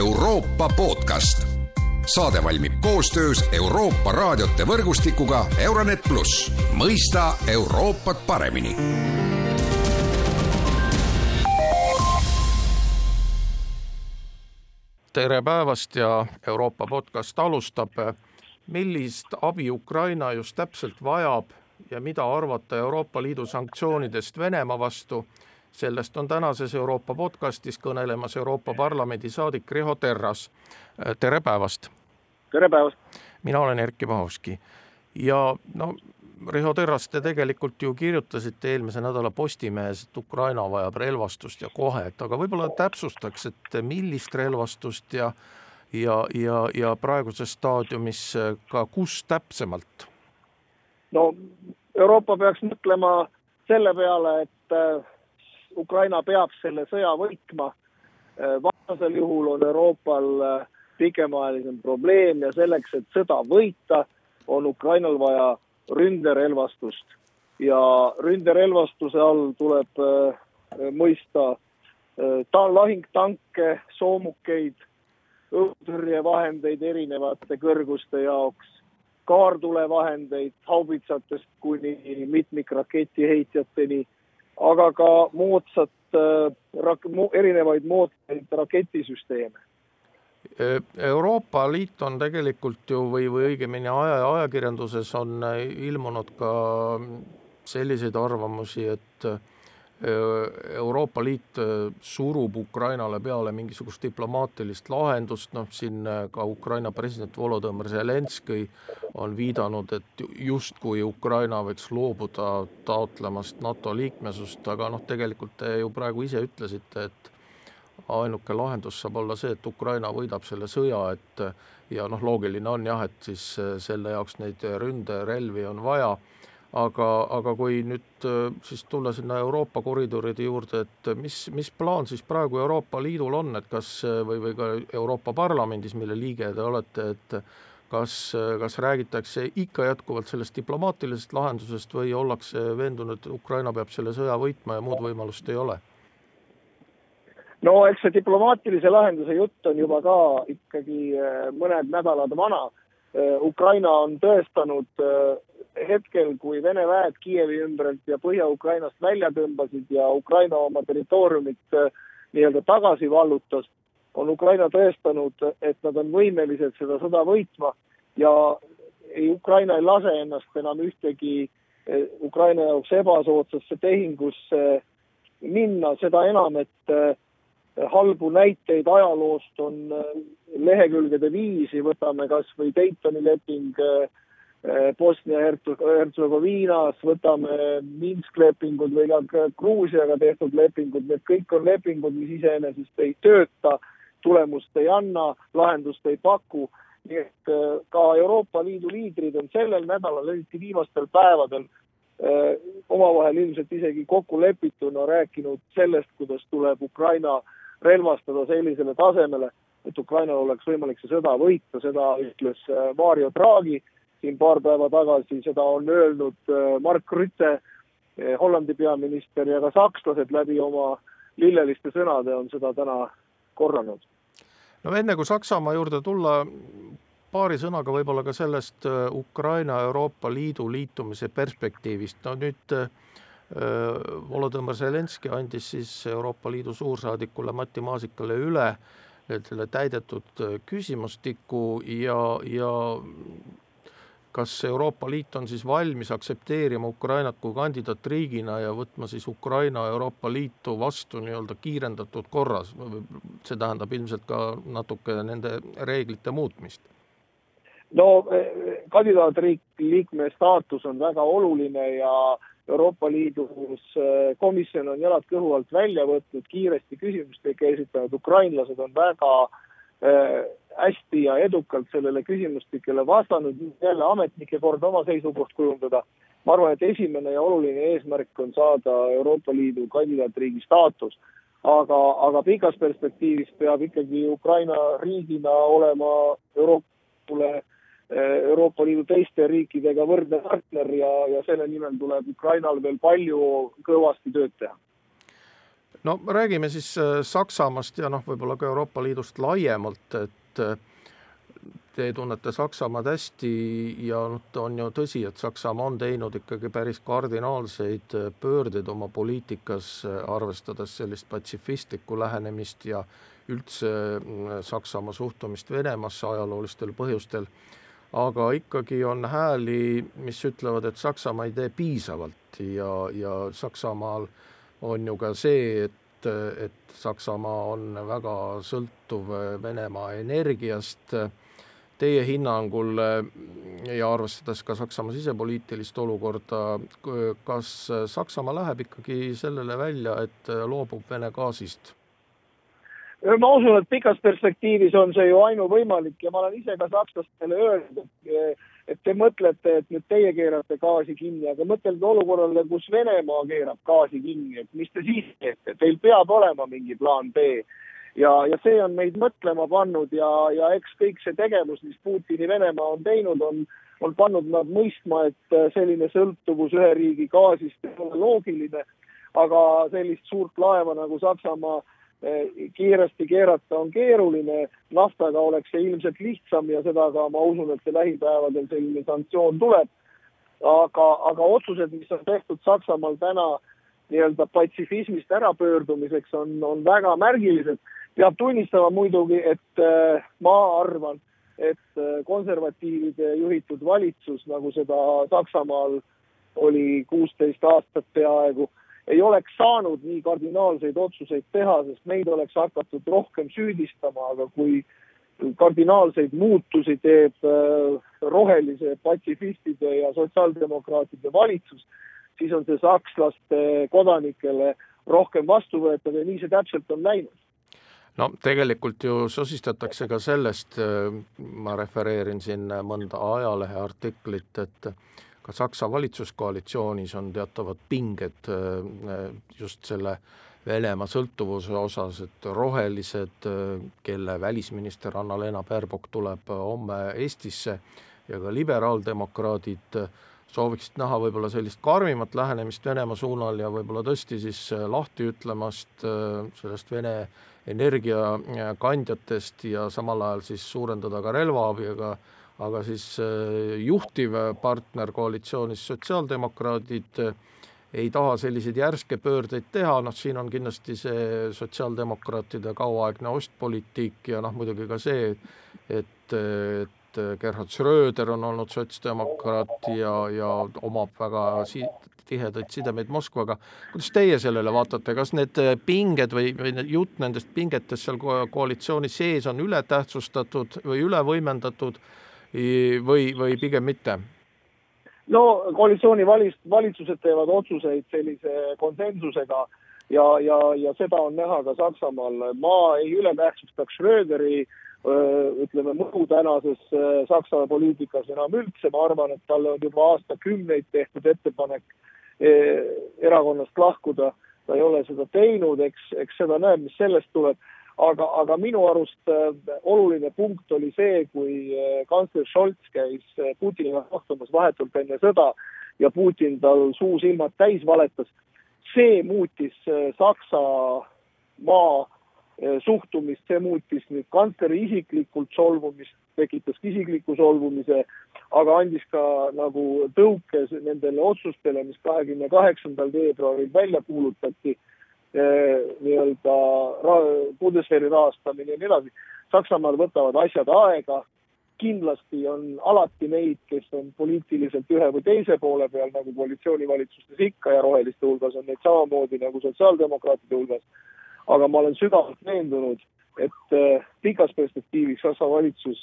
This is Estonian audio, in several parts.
Euroopa podcast. saade valmib koostöös Euroopa raadiote võrgustikuga Euronet pluss, mõista Euroopat paremini tere päevast ja Euroopa podcast alustab. millist abi Ukraina just täpselt vajab ja mida arvata Euroopa Liidu sanktsioonidest Venemaa vastu, sellest on tänases Euroopa podcastis kõnelemas Euroopa Parlamendi saadik Riho Terras. tere päevast! tere päevast! mina olen Erkki Vahovski ja no Riho Terras, te tegelikult ju kirjutasite eelmise nädala Postimehes, et Ukraina vajab relvastust ja kohe, et aga võib-olla täpsustaks, et millist relvastust ja ja, ja, ja praeguses staadiumis ka kus täpsemalt? no Euroopa peaks mõtlema selle peale, et Ukraina peab selle sõja võitma. Äh, vastasel juhul on Euroopal äh, pikemaajalisem probleem ja selleks, et sõda võita, on Ukrainal vaja ründerelvastust ja ründerelvastuse all tuleb äh, mõista ta-, lahingtanke, soomukeid, õhutõrjevahendeid erinevate kõrguste jaoks, kaartulevahendeid haubitsatest kuni mitmikraketiheitjateni, aga ka moodsat äh,, rak-, erinevaid moodsaid raketisüsteeme. Euroopa Liit on tegelikult ju või, või õigemini aja, ajakirjanduses on ilmunud ka selliseid arvamusi, et Euroopa Liit surub Ukrainale peale mingisugust diplomaatilist lahendust, noh siin ka Ukraina president Volodõmõr Zelenskõi on viidanud, et justkui Ukraina võiks loobuda taotlemast NATO liikmesust, aga noh, tegelikult te ju praegu ise ütlesite, et ainuke lahendus saab olla see, et Ukraina võidab selle sõja, et ja noh, loogiline on jah, et siis äh, selle jaoks neid ründerelvi on vaja, aga, aga kui nüüd äh, siis tulla sinna Euroopa koridoride juurde, et mis, mis plaan siis praegu Euroopa Liidul on, et kas äh, või, või ka Euroopa Parlamendis, mille liige te olete, et kas, kas räägitakse ikka jätkuvalt sellest diplomaatilisest lahendusest või ollakse veendunud, et Ukraina peab selle sõja võitma ja muud võimalust ei ole? no eks see diplomaatilise lahenduse jutt on juba ka ikkagi äh, mõned nädalad vana. Äh, Ukraina on tõestanud äh, hetkel, kui Vene väed Kiievi ümbrelt ja Põhja-Ukrainast välja tõmbasid ja Ukraina oma territooriumit nii-öelda tagasi vallutas, on Ukraina tõestanud, et nad on võimelised seda sõda võitma ja ei, Ukraina ei lase ennast enam ühtegi Ukraina jaoks ebasoodsasse tehingusse minna, seda enam, et halbu näiteid ajaloost on äh, lehekülgede viisi, võtame kas või Daytoni leping äh, äh, Bosnia-Hertsegoviinas, võtame Minsk lepingud või ka Gruusiaga tehtud lepingud, need kõik on lepingud, mis iseenesest ei tööta, tulemust ei anna, lahendust ei paku. nii et ka Euroopa Liidu liidrid on sellel nädalal, eriti viimastel päevadel, omavahel ilmselt isegi kokku lepituna rääkinud sellest, kuidas tuleb Ukraina relvastada sellisele tasemele, et Ukrainal oleks võimalik see sõda võita, seda ütles Mario Draghi siin paar päeva tagasi, seda on öelnud äh, Mark Rutte, äh, Hollandi peaminister ja ka sakslased läbi oma lilleliste sõnade on seda täna korranud. no enne kui Saksamaa juurde tulla, paari sõnaga võib-olla ka sellest Ukraina Euroopa Liidu liitumise perspektiivist, no nüüd äh, Volodõmõr Zelenskõi andis siis Euroopa Liidu suursaadikule Mati Maasikale üle selle täidetud küsimustiku ja, ja kas Euroopa Liit on siis valmis aktsepteerima Ukrainat kui kandidaatriigina ja võtma siis Ukraina Euroopa Liitu vastu nii-öelda kiirendatud korras, see tähendab ilmselt ka natuke nende reeglite muutmist? no eh, kandidaatriik, liikme staatus on väga oluline ja Euroopa Liidus äh, komisjon on jalad kõhu alt välja võtnud, kiiresti küsimustega esitanud, ukrainlased on väga äh, hästi ja edukalt sellele küsimustikele vastanud, jälle ametnike kord oma seisukoht kujundada. ma arvan, et esimene ja oluline eesmärk on saada Euroopa Liidu kandidaatriigi staatus. aga, aga pikas perspektiivis peab ikkagi Ukraina riigina olema Euroopale Euroopa Liidu teiste riikidega võrdne partner ja, ja selle nimel tuleb Ukrainal veel palju kõvasti tööd teha. No räägime siis äh, Saksamaast ja noh, võib-olla ka Euroopa Liidust laiemalt, et äh, te tunnete Saksamaad hästi ja on ju tõsi, et Saksamaa on teinud ikkagi päris kardinaalseid äh, pöördeid oma poliitikas, arvestades sellist patsifistlikku lähenemist ja üldse Saksamaa suhtumist Venemaasse ajaloolistel põhjustel, aga ikkagi on hääli, mis ütlevad, et Saksamaa ei tee piisavalt ja, ja Saksamaal äh, on ju ka see, et, et Saksamaa on väga sõltuv Venemaa energiast. Teie hinnangul ja arvestades ka Saksamaa sisepoliitilist olukorda, kas Saksamaa läheb ikkagi sellele välja, et loobub Vene gaasist? Ma usun, et pikas perspektiivis on see ju ainuvõimalik ja ma olen ise ka sakslastele öelnud, et et te mõtlete, et nüüd teie keerate gaasi kinni, aga mõtelge olukorrale, kus Venemaa keerab gaasi kinni, et mis te siis teete, teil peab olema mingi plaan B. ja, ja see on meid mõtlema pannud ja, ja eks kõik see tegevus, mis Putini Venemaa on teinud, on, on pannud nad mõistma, et selline sõltuvus ühe riigi gaasist ei ole loogiline, aga sellist suurt laeva nagu Saksamaa kiiresti keerata on keeruline, naftaga oleks see ilmselt lihtsam ja seda ka ma usun, et see lähipäevadel selline sanktsioon tuleb. aga, aga otsused, mis on tehtud Saksamaal täna nii-öelda patsifismist ärapöördumiseks, on, on väga märgilised. peab tunnistama muidugi, et äh, ma arvan, et äh, konservatiivide juhitud valitsus, nagu seda Saksamaal oli kuusteist aastat peaaegu ei oleks saanud nii kardinaalseid otsuseid teha, sest meid oleks hakatud rohkem süüdistama, aga kui kardinaalseid muutusi teeb äh, rohelise patsifistide ja sotsiaaldemokraatide valitsus, siis on see sakslaste kodanikele rohkem vastuvõetav ja nii see täpselt on läinud. No tegelikult ju sosistatakse ka sellest, äh, ma refereerin siin mõnda ajalehe artiklit, et ka Saksa valitsuskoalitsioonis on teatavad pinged äh, just selle Venemaa sõltuvuse osas, et rohelised, äh, kelle välisminister Anna-Lena Baerbock tuleb homme Eestisse ja ka liberaaldemokraadid sooviksid näha võib-olla sellist karmimat lähenemist Venemaa suunal ja võib-olla tõesti siis äh, lahti ütlemast sellest Vene energiakandjatest ja samal ajal siis suurendada ka relvaabi, aga aga siis äh, juhtiv partner koalitsioonis, sotsiaaldemokraadid, äh, ei taha selliseid järske pöördeid teha, noh siin on kindlasti see sotsiaaldemokraatide kauaaegne ostpoliitik ja noh, muidugi ka see, et, et Gerhard Schröder on olnud sotsdemokraat ja, ja omab väga si-, tihedaid sidemeid Moskvaga. kuidas teie sellele vaatate, kas need pinged või, või jutt nendest pingetest seal koalitsiooni sees on ületähtsustatud või üle võimendatud või, või pigem mitte? no koalitsiooni valis-, valitsused teevad otsuseid sellise konsensusega ja, ja, ja seda on näha ka Saksamaal. ma ei ületähtsustaks Schröderi ütleme, mõju tänases Saksa poliitikas enam üldse, ma arvan, et talle on juba aastakümneid tehtud ettepanek erakonnast lahkuda, ta ei ole seda teinud, eks, eks seda näeb, mis sellest tuleb aga, aga minu arust äh, oluline punkt oli see, kui äh, kantsler Scholz käis äh, Putiniga kohtumas vahetult enne sõda ja Putin tal suu-silmad täis valetas. see muutis Saksamaa suhtumist, see muutis nüüd kantsleri isiklikult solvumist, tekitas isikliku solvumise, aga andis ka nagu tõuke nendele otsustele, mis kahekümne kaheksandal veebruaril välja kuulutati nii-öelda Bundeswehri rahastamine ja nii edasi. Saksamaal võtavad asjad aega, kindlasti on alati neid, kes on poliitiliselt ühe või teise poole peal, nagu koalitsioonivalitsustes ikka ja roheliste hulgas on neid samamoodi nagu sotsiaaldemokraatide hulgas. aga ma olen sügavalt veendunud, et äh, pikas perspektiivis Saksa valitsus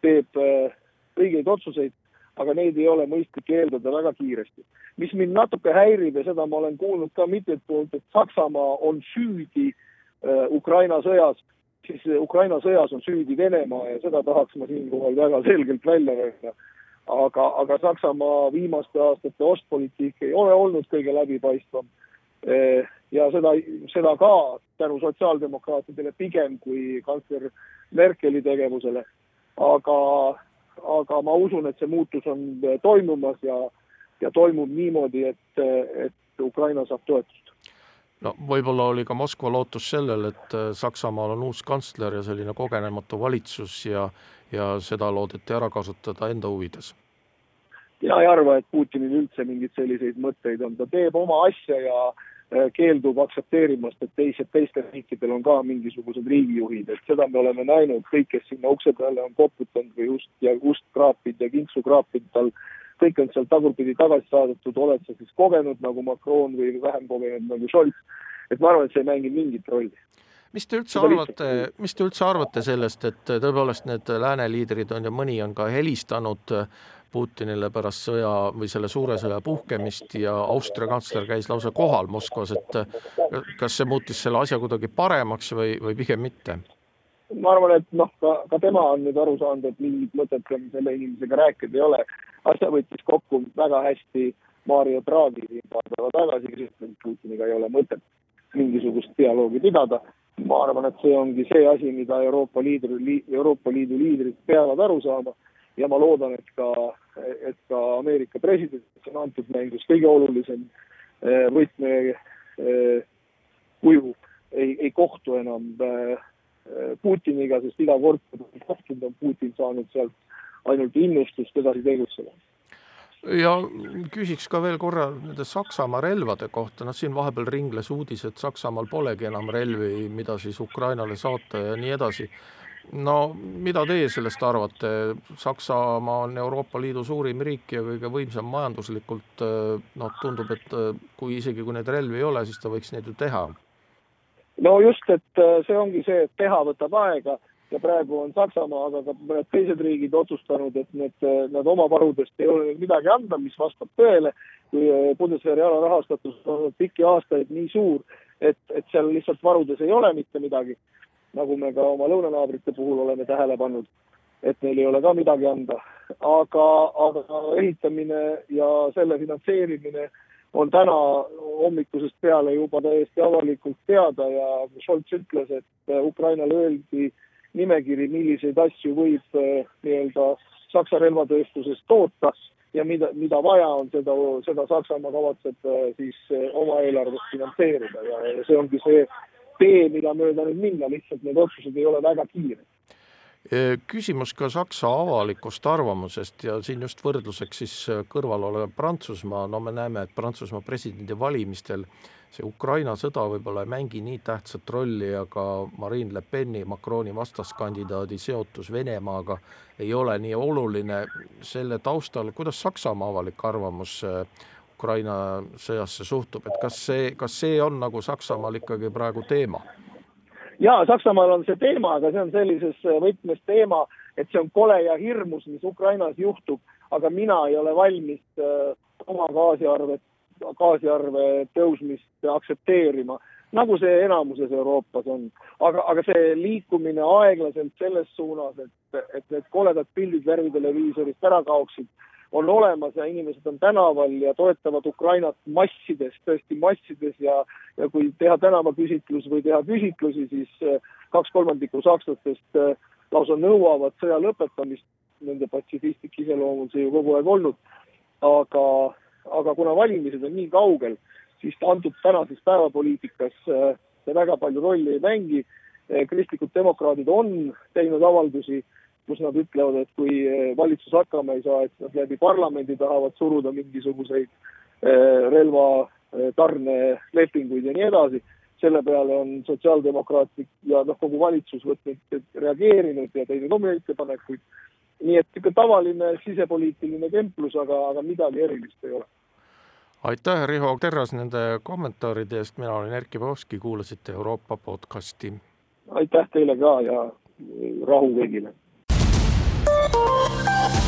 teeb äh, õigeid otsuseid aga neid ei ole mõistlik eeldada väga kiiresti. mis mind natuke häirib ja seda ma olen kuulnud ka mitmelt poolt, et Saksamaa on süüdi äh, Ukraina sõjas, siis Ukraina sõjas on süüdi Venemaa ja seda tahaks ma siinkohal väga selgelt välja öelda. aga, aga Saksamaa viimaste aastate ostpoliitik ei ole olnud kõige läbipaistvam äh, ja seda, seda ka tänu sotsiaaldemokraatidele pigem kui kantsler Merkeli tegevusele. aga aga ma usun, et see muutus on äh, toimumas ja, ja toimub niimoodi, et, et Ukraina saab toetust. no võib-olla oli ka Moskva lootus sellel, et Saksamaal on uus kantsler ja selline kogenematu valitsus ja ja seda loodeti ära kasutada enda huvides mina ei arva, et Putinil üldse mingeid selliseid mõtteid on, ta teeb oma asja ja keeldub aktsepteerimast, et teised, teistel riikidel on ka mingisugused riigijuhid, et seda me oleme näinud, kõik, kes sinna ukse peale on koputanud või ust ja ust kraapinud ja kinksu kraapinud, tal kõik on sealt tagurpidi tagasi saadetud, oled sa siis kogenud nagu Macron või vähem kogenud nagu Scholz. et ma arvan, et see ei mängi mingit rolli. Mis te üldse arvate, mis te üldse arvate sellest, et tõepoolest need lääne liidrid on ja mõni on ka helistanud Putinile pärast sõja või selle suure sõja puhkemist ja Austria kantsler käis lausa kohal Moskvas, et kas see muutis selle asja kuidagi paremaks või, või pigem mitte? ma arvan, et noh, ka, ka tema on nüüd aru saanud, et mingit mõtet selle inimesega rääkida ei ole. asja võttis kokku väga hästi Mario Draghi paar päeva tagasi, kes ütles, et Putiniga ei ole mõtet mingisugust dialoogi pidada. ma arvan, et see ongi see asi, mida Euroopa Liidu, Euroopa Liidu liidrid peavad aru saama ja ma loodan, et ka, et ka Ameerika president, on antud mängus kõige olulisem eh, võtmekuju, eh, ei, ei kohtu enam eh, Putiniga, sest iga kord, kui ta on kohtunud, on Putin saanud sealt ainult innustust edasi tegutseda. Ja küsiks ka veel korra nende Saksamaa relvade kohta, noh siin vahepeal ringles uudis, et Saksamaal polegi enam relvi, mida siis Ukrainale saata ja nii edasi no mida teie sellest arvate, Saksamaa on Euroopa Liidu suurim riik ja kõige võimsam majanduslikult, noh, tundub, et kui isegi, kui neid relvi ei ole, siis ta võiks neid ju teha. no just, et äh, see ongi see, et teha võtab aega ja praegu on Saksamaa, aga ka mõned teised riigid otsustanud, et need, äh, nad oma varudest ei ole midagi anda, mis vastab tõele, kui äh, Bundeswehri alarahastatus on olnud pikki aastaid nii suur, et, et seal lihtsalt varudes ei ole mitte midagi nagu me ka oma lõunanaabrite puhul oleme tähele pannud, et neil ei ole ka midagi anda. aga, aga ehitamine ja selle finantseerimine on täna hommikusest peale juba täiesti avalikult teada ja Scholz ütles, et Ukrainale öeldi nimekiri, milliseid asju võib eh, nii-öelda Saksa relvatööstuses toota ja mida, mida vaja on, seda, seda Saksamaa kavatseb eh, siis oma eelarvest finantseerida ja see ongi see tee, mida mööda nüüd minna, lihtsalt need otsused ei ole väga kiired. Küsimus ka Saksa avalikust arvamusest ja siin just võrdluseks siis kõrval olev Prantsusmaa, no me näeme, et Prantsusmaa presidendivalimistel see Ukraina sõda võib-olla ei mängi nii tähtsat rolli, aga Marine Le Peni, Macroni vastaskandidaadi seotus Venemaaga ei ole nii oluline. selle taustal, kuidas Saksamaa avalik arvamus Ukraina sõjasse suhtub, et kas see, kas see on nagu Saksamaal ikkagi praegu teema? jaa, Saksamaal on see teema, aga see on sellises võtmes teema, et see on kole ja hirmus, mis Ukrainas juhtub, aga mina ei ole valmis äh, oma gaasiarvet, gaasiarve tõusmist aktsepteerima, nagu see enamuses Euroopas on. aga, aga see liikumine aeglaselt selles suunas, et, et need koledad pildid värviteleviisorist ära kaoksid on olemas ja inimesed on tänaval ja toetavad Ukrainat massides, tõesti massides ja ja kui teha tänavaküsitlus või teha küsitlusi, siis eh, kaks kolmandikku sakslastest eh, lausa nõuavad sõja lõpetamist, nende patsifistlik iseloom on see ju kogu aeg olnud, aga, aga kuna valimised on nii kaugel, siis antud tänases päevapoliitikas eh, see väga palju rolli ei mängi, kristlikud demokraadid on teinud avaldusi kus nad ütlevad, et kui eh, valitsus hakkama ei saa, et nad läbi parlamendi tahavad suruda mingisuguseid eh, relvatarnelepinguid eh, ja nii edasi. selle peale on sotsiaaldemokraatlik ja noh, kogu valitsus võtnud, reageerinud ja teinud omi ettepanekuid. nii et niisugune tavaline sisepoliitiline kemplus, aga, aga midagi erilist ei ole aitäh, Riho Terras, nende kommentaaride eest, mina olen Erkki Povski, kuulasite Euroopa podcasti. aitäh teile ka ja rahu kõigile Thank you.